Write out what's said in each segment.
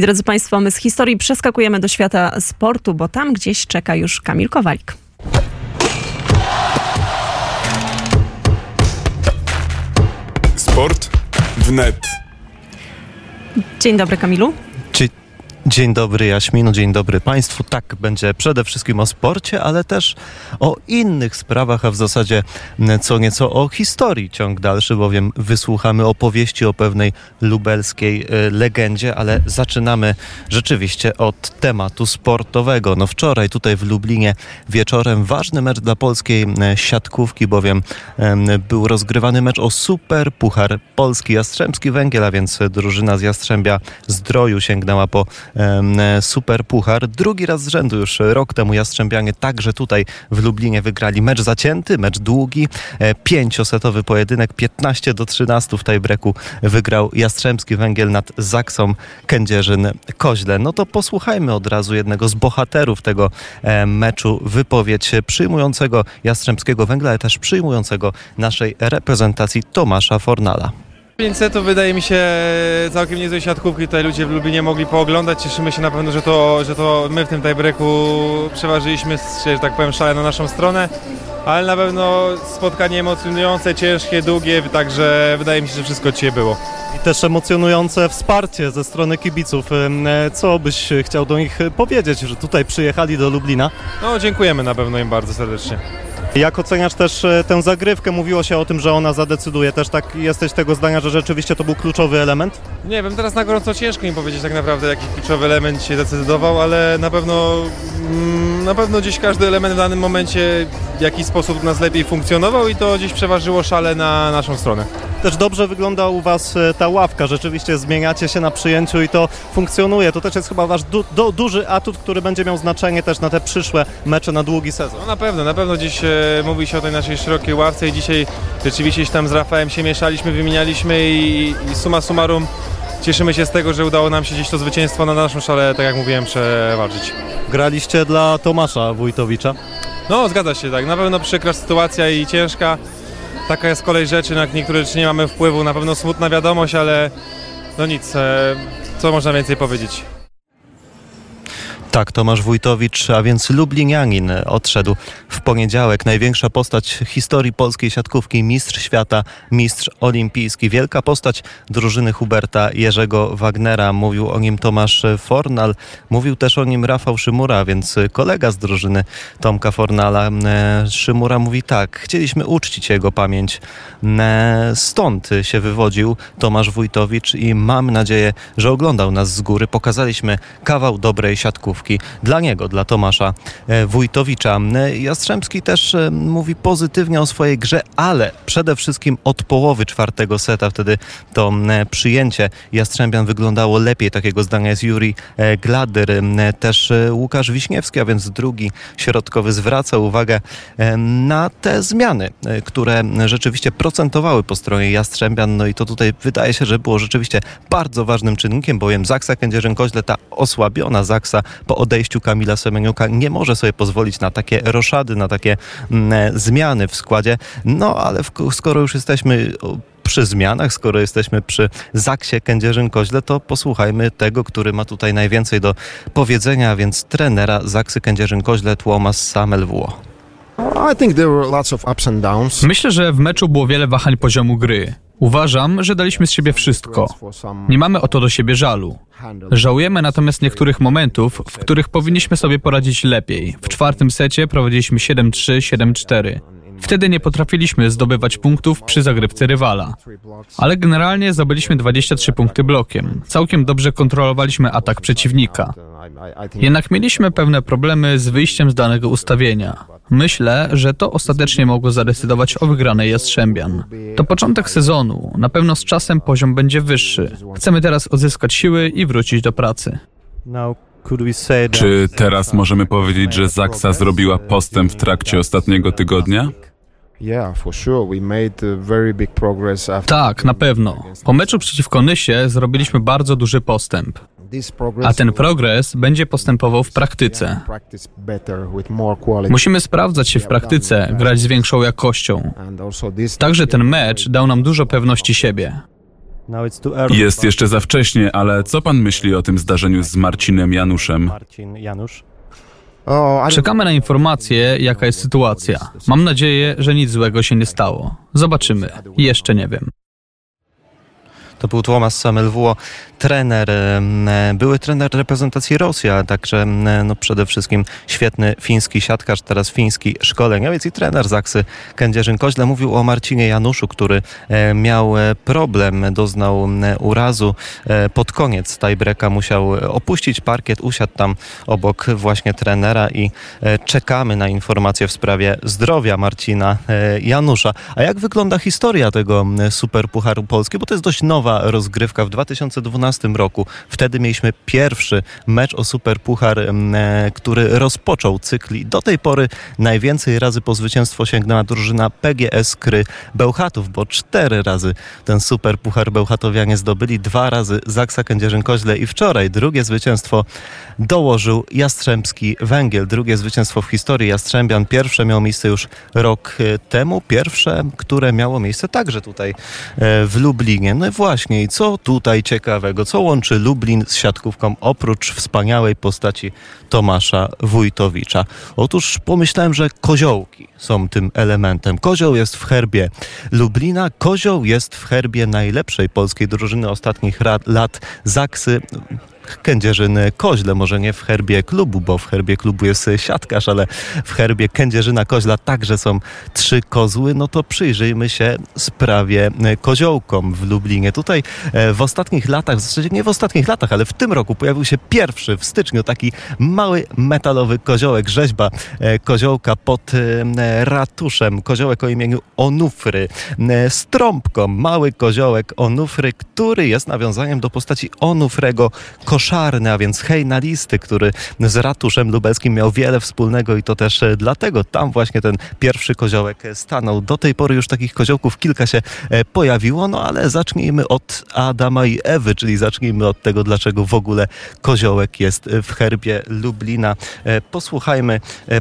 Drodzy Państwo, my z historii przeskakujemy do świata sportu, bo tam gdzieś czeka już Kamil Kowalik. Sport wnet. Dzień dobry, Kamilu. Dzie- Dzień dobry Jaśminu, dzień dobry Państwu. Tak, będzie przede wszystkim o sporcie, ale też o innych sprawach, a w zasadzie co nieco o historii. Ciąg dalszy, bowiem wysłuchamy opowieści o pewnej lubelskiej e, legendzie, ale zaczynamy rzeczywiście od tematu sportowego. No wczoraj tutaj w Lublinie wieczorem ważny mecz dla polskiej e, siatkówki, bowiem em, był rozgrywany mecz o super puchar Polski Jastrzębski Węgiel, a więc drużyna z Jastrzębia Zdroju sięgnęła po em, super puchar. Drugi raz z rzędu już rok temu Jastrzębianie także tutaj w Lublinie wygrali mecz zacięty, mecz długi, e, pięciosetowy pojedynek, 15 do 13 w tiebreaku wygrał Jastrzębski Węgiel nad Zaksą Kędzierzyn-Koźle. No to posłuchajmy od razu jednego z bohaterów tego e, meczu, wypowiedź przyjmującego Jastrzębskiego Węgla, ale też przyjmującego naszej reprezentacji Tomasza Fornala. 500 to wydaje mi się całkiem niezłej siatkówki. Tutaj ludzie w Lublinie mogli pooglądać. Cieszymy się na pewno, że to, że to my w tym tiebreaku przeważyliśmy, że tak powiem, szale na naszą stronę. Ale na pewno spotkanie emocjonujące, ciężkie, długie, także wydaje mi się, że wszystko dzisiaj było. I też emocjonujące wsparcie ze strony kibiców. E, Co byś chciał do nich powiedzieć, że tutaj przyjechali do Lublina? No dziękujemy na pewno im bardzo serdecznie. Jak oceniasz też e, tę zagrywkę? Mówiło się o tym, że ona zadecyduje. Też tak jesteś tego zdania, że rzeczywiście to był kluczowy element? Nie wiem, teraz na gorąco ciężko mi powiedzieć tak naprawdę, jaki kluczowy element się decydował, ale na pewno, mm, na pewno gdzieś każdy element w danym momencie w jakiś sposób nas lepiej funkcjonował i to gdzieś przeważyło szale na naszą stronę. Też dobrze wygląda u Was e, ta ławka. Rzeczywiście zmieniacie się na przyjęciu i to funkcjonuje. To też jest chyba Wasz du- du- duży atut, który będzie miał znaczenie też na te przyszłe mecze na długi sezon. No na pewno, na pewno dziś e, mówi się o tej naszej szerokiej ławce i dzisiaj rzeczywiście się tam z Rafałem się mieszaliśmy, wymienialiśmy i, i summa summarum cieszymy się z tego, że udało nam się gdzieś to zwycięstwo na naszą szale, tak jak mówiłem, przeważyć. Graliście dla Tomasza Wójtowicza. No zgadza się, tak, na pewno przykra sytuacja i ciężka. Taka jest kolej rzeczy, na niektóre rzeczy nie mamy wpływu, na pewno smutna wiadomość, ale no nic, e, co można więcej powiedzieć. Tak, Tomasz Wójtowicz, a więc Lublinianin odszedł w poniedziałek. Największa postać historii polskiej siatkówki, mistrz świata, mistrz olimpijski. Wielka postać drużyny Huberta Jerzego Wagnera. Mówił o nim Tomasz Fornal, mówił też o nim Rafał Szymura, więc kolega z drużyny Tomka Fornala. E, Szymura mówi tak, chcieliśmy uczcić jego pamięć. E, Stąd się wywodził Tomasz Wójtowicz i mam nadzieję, że oglądał nas z góry. Pokazaliśmy kawał dobrej siatkówki dla niego, dla Tomasza e, Wójtowicza. E, Jastrzębski też e, mówi pozytywnie o swojej grze, ale przede wszystkim od połowy czwartego seta, wtedy to przyjęcie Jastrzębian wyglądało lepiej. Takiego zdania jest Juri Gladyr, też Łukasz Wiśniewski, a więc drugi środkowy zwraca uwagę na te zmiany, które rzeczywiście procentowały po stronie Jastrzębian. No i to tutaj wydaje się, że było rzeczywiście bardzo ważnym czynnikiem, bowiem Zaksa Kędzierzyn-Koźle, ta osłabiona Zaksa po odejściu Kamila Semeniuka nie może sobie pozwolić na takie roszady, na takie mm, e, zmiany w składzie. No ale w, skoro już jesteśmy przy zmianach, skoro jesteśmy przy Zaksie Kędzierzyn-Koźle, to posłuchajmy tego, który ma tutaj najwięcej do powiedzenia, a więc trenera Zaksy Kędzierzyn-Koźle Tłomas Samelwło. Myślę, że w meczu było wiele wahań poziomu gry. Uważam, że daliśmy z siebie wszystko. Nie mamy o to do siebie żalu. Żałujemy natomiast niektórych momentów, w których powinniśmy sobie poradzić lepiej. W czwartym secie prowadziliśmy 7-3, 7-4. Wtedy nie potrafiliśmy zdobywać punktów przy zagrywce rywala. Ale generalnie zdobyliśmy 23 punkty blokiem. Całkiem dobrze kontrolowaliśmy atak przeciwnika. Jednak mieliśmy pewne problemy z wyjściem z danego ustawienia. Myślę, że to ostatecznie mogło zadecydować o wygranej Jastrzębian. To początek sezonu. Na pewno z czasem poziom będzie wyższy. Chcemy teraz odzyskać siły i wrócić do pracy. Czy teraz możemy powiedzieć, że Zaksa zrobiła postęp w trakcie ostatniego tygodnia? Uh, Tak, na pewno. Po meczu przeciwko Nysie zrobiliśmy bardzo duży postęp. A ten progres będzie postępował w praktyce. Musimy sprawdzać się w praktyce, grać z większą jakością. Także ten mecz dał nam dużo pewności siebie. Jest jeszcze za wcześnie, ale co pan myśli o tym zdarzeniu z Marcinem Januszem? Oh, Czekamy na informację, jaka jest sytuacja. Mam nadzieję, że nic złego się nie stało. Zobaczymy. Jeszcze nie wiem. To był Tomasz Samelwuo, trener, em, były trener reprezentacji Rosji, a także em, no przede wszystkim świetny fiński siatkarz, teraz fiński szkoleniowiec i trener Zaksy Kędzierzyn-Koźle. Mówił o Marcinie Januszu, który e, miał e, problem, doznał urazu. E, Pod koniec tiebreaka musiał opuścić parkiet, usiadł tam obok właśnie trenera i e, czekamy na informacje w sprawie zdrowia Marcina e, Janusza. A jak wygląda historia tego Superpucharu Polski? Bo to jest dość nowa rozgrywka. W 2012 roku wtedy mieliśmy pierwszy mecz o Superpuchar, e, który rozpoczął cykl do tej pory najwięcej razy po zwycięstwo sięgnęła drużyna PGS Kry Bełchatów, bo cztery razy ten Superpuchar Bełchatowianie zdobyli, dwa razy Zaksa Kędzierzyn-Koźle i wczoraj drugie zwycięstwo dołożył Jastrzębski Węgiel. Drugie zwycięstwo w historii Jastrzębian. Pierwsze miało miejsce już rok e, temu. Pierwsze, które miało miejsce także tutaj e, w Lublinie. No i właśnie, co tutaj ciekawego? Co łączy Lublin z siatkówką oprócz wspaniałej postaci Tomasza Wójtowicza? Otóż pomyślałem, że koziołki są tym elementem. Kozioł jest w herbie Lublina, kozioł jest w herbie najlepszej polskiej drużyny ostatnich lat Zaksy Kędzierzyn Koźle, może nie w herbie klubu, bo w herbie klubu jest siatkarz, ale w herbie Kędzierzyna Koźla także są trzy kozły, no to przyjrzyjmy się sprawie koziołkom w Lublinie. Tutaj e, w ostatnich latach, w zasadzie nie w ostatnich latach, ale w tym roku pojawił się pierwszy w styczniu taki mały metalowy koziołek, rzeźba e, koziołka pod e, ratuszem, koziołek o imieniu Onufry, z trąbką, mały koziołek Onufry, który jest nawiązaniem do postaci Onufrego Koszarny, a więc hejnalisty, który z ratuszem lubelskim miał wiele wspólnego i to też e, dlatego tam właśnie ten pierwszy koziołek e, stanął. Do tej pory już takich koziołków kilka się e, pojawiło, no ale zacznijmy od Adama i Ewy, czyli zacznijmy od tego, dlaczego w ogóle koziołek jest w herbie Lublina. Posłuchajmy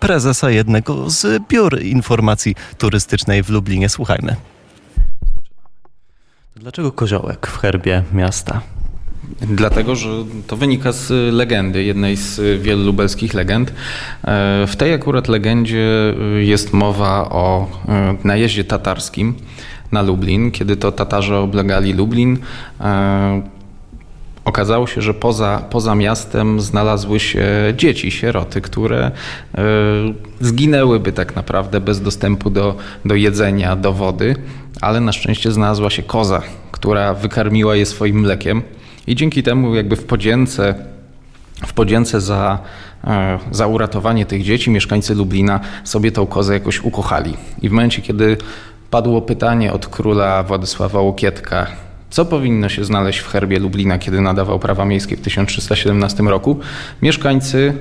prezesa jednego z biur informacji turystycznej w Lublinie. Słuchajmy. Dlaczego koziołek w herbie miasta? Dlatego, że to wynika z legendy, jednej z wielu lubelskich legend. E, W tej akurat legendzie e, jest mowa o e, najeździe tatarskim na Lublin. Kiedy to Tatarzy oblegali Lublin, okazało się, że poza, poza miastem znalazły się dzieci, sieroty, które zginęłyby tak naprawdę bez dostępu do, do jedzenia, do wody, ale na szczęście znalazła się koza, która wykarmiła je swoim mlekiem. I dzięki temu jakby w podzięce, w podzięce za, e, za uratowanie tych dzieci mieszkańcy Lublina sobie tą kozę jakoś ukochali. I w momencie, kiedy padło pytanie od króla Władysława Łokietka, co powinno się znaleźć w herbie Lublina, kiedy nadawał prawa miejskie w 1317 roku, mieszkańcy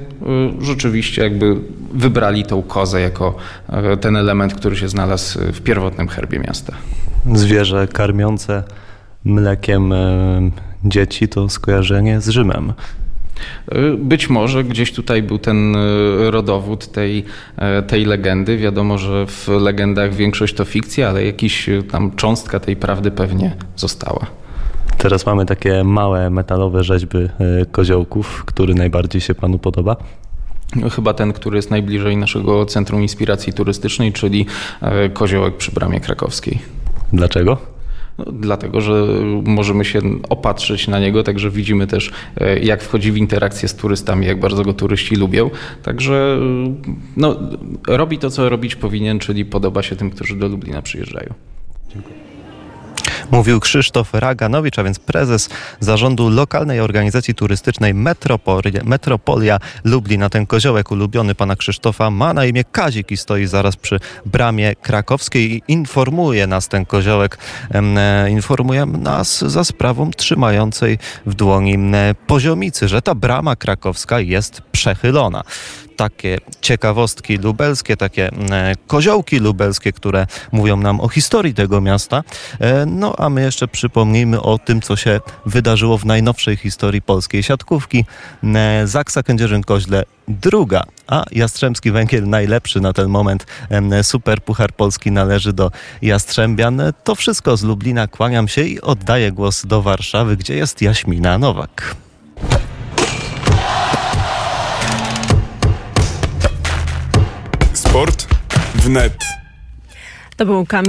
y, rzeczywiście jakby wybrali tą kozę jako y, ten element, który się znalazł w pierwotnym herbie miasta. Zwierzę karmiące mlekiem e, dzieci to skojarzenie z Rzymem. Y, Być może gdzieś tutaj był ten y, rodowód tej, e, tej legendy. Wiadomo, że w legendach większość to fikcja, ale jakiś y, tam cząstka tej prawdy pewnie została. Teraz mamy takie małe metalowe rzeźby e, koziołków, który najbardziej się panu podoba. Chyba ten, który jest najbliżej naszego Centrum Inspiracji Turystycznej, czyli e, Koziołek przy Bramie Krakowskiej. Dlaczego? No, dlatego, że możemy się opatrzyć na niego, także widzimy też, e, jak wchodzi w interakcję z turystami, jak bardzo go turyści lubią. Także no, robi to, co robić powinien, czyli podoba się tym, którzy do Lublina przyjeżdżają. Mówił Krzysztof Raganowicz, a więc prezes zarządu lokalnej organizacji turystycznej Metropolia, Metropolia Lublin. A ten koziołek ulubiony pana Krzysztofa ma na imię Kazik i stoi zaraz przy bramie krakowskiej i informuje nas ten koziołek, e, informuje nas za sprawą trzymającej w dłoni em, poziomicy, że ta brama krakowska jest przechylona takie ciekawostki lubelskie, takie e, koziołki lubelskie, które mówią nam o historii tego miasta. E, No a my jeszcze przypomnijmy o tym, co się wydarzyło w najnowszej historii polskiej siatkówki. E, Zaksa Kędzierzyn-Koźle druga, a Jastrzębski Węgiel najlepszy na ten moment. Super Puchar Polski należy do Jastrzębian. To wszystko z Lublina. Kłaniam się i oddaję głos do Warszawy, gdzie jest Jaśmina Nowak. Sport wnet. To był Kamil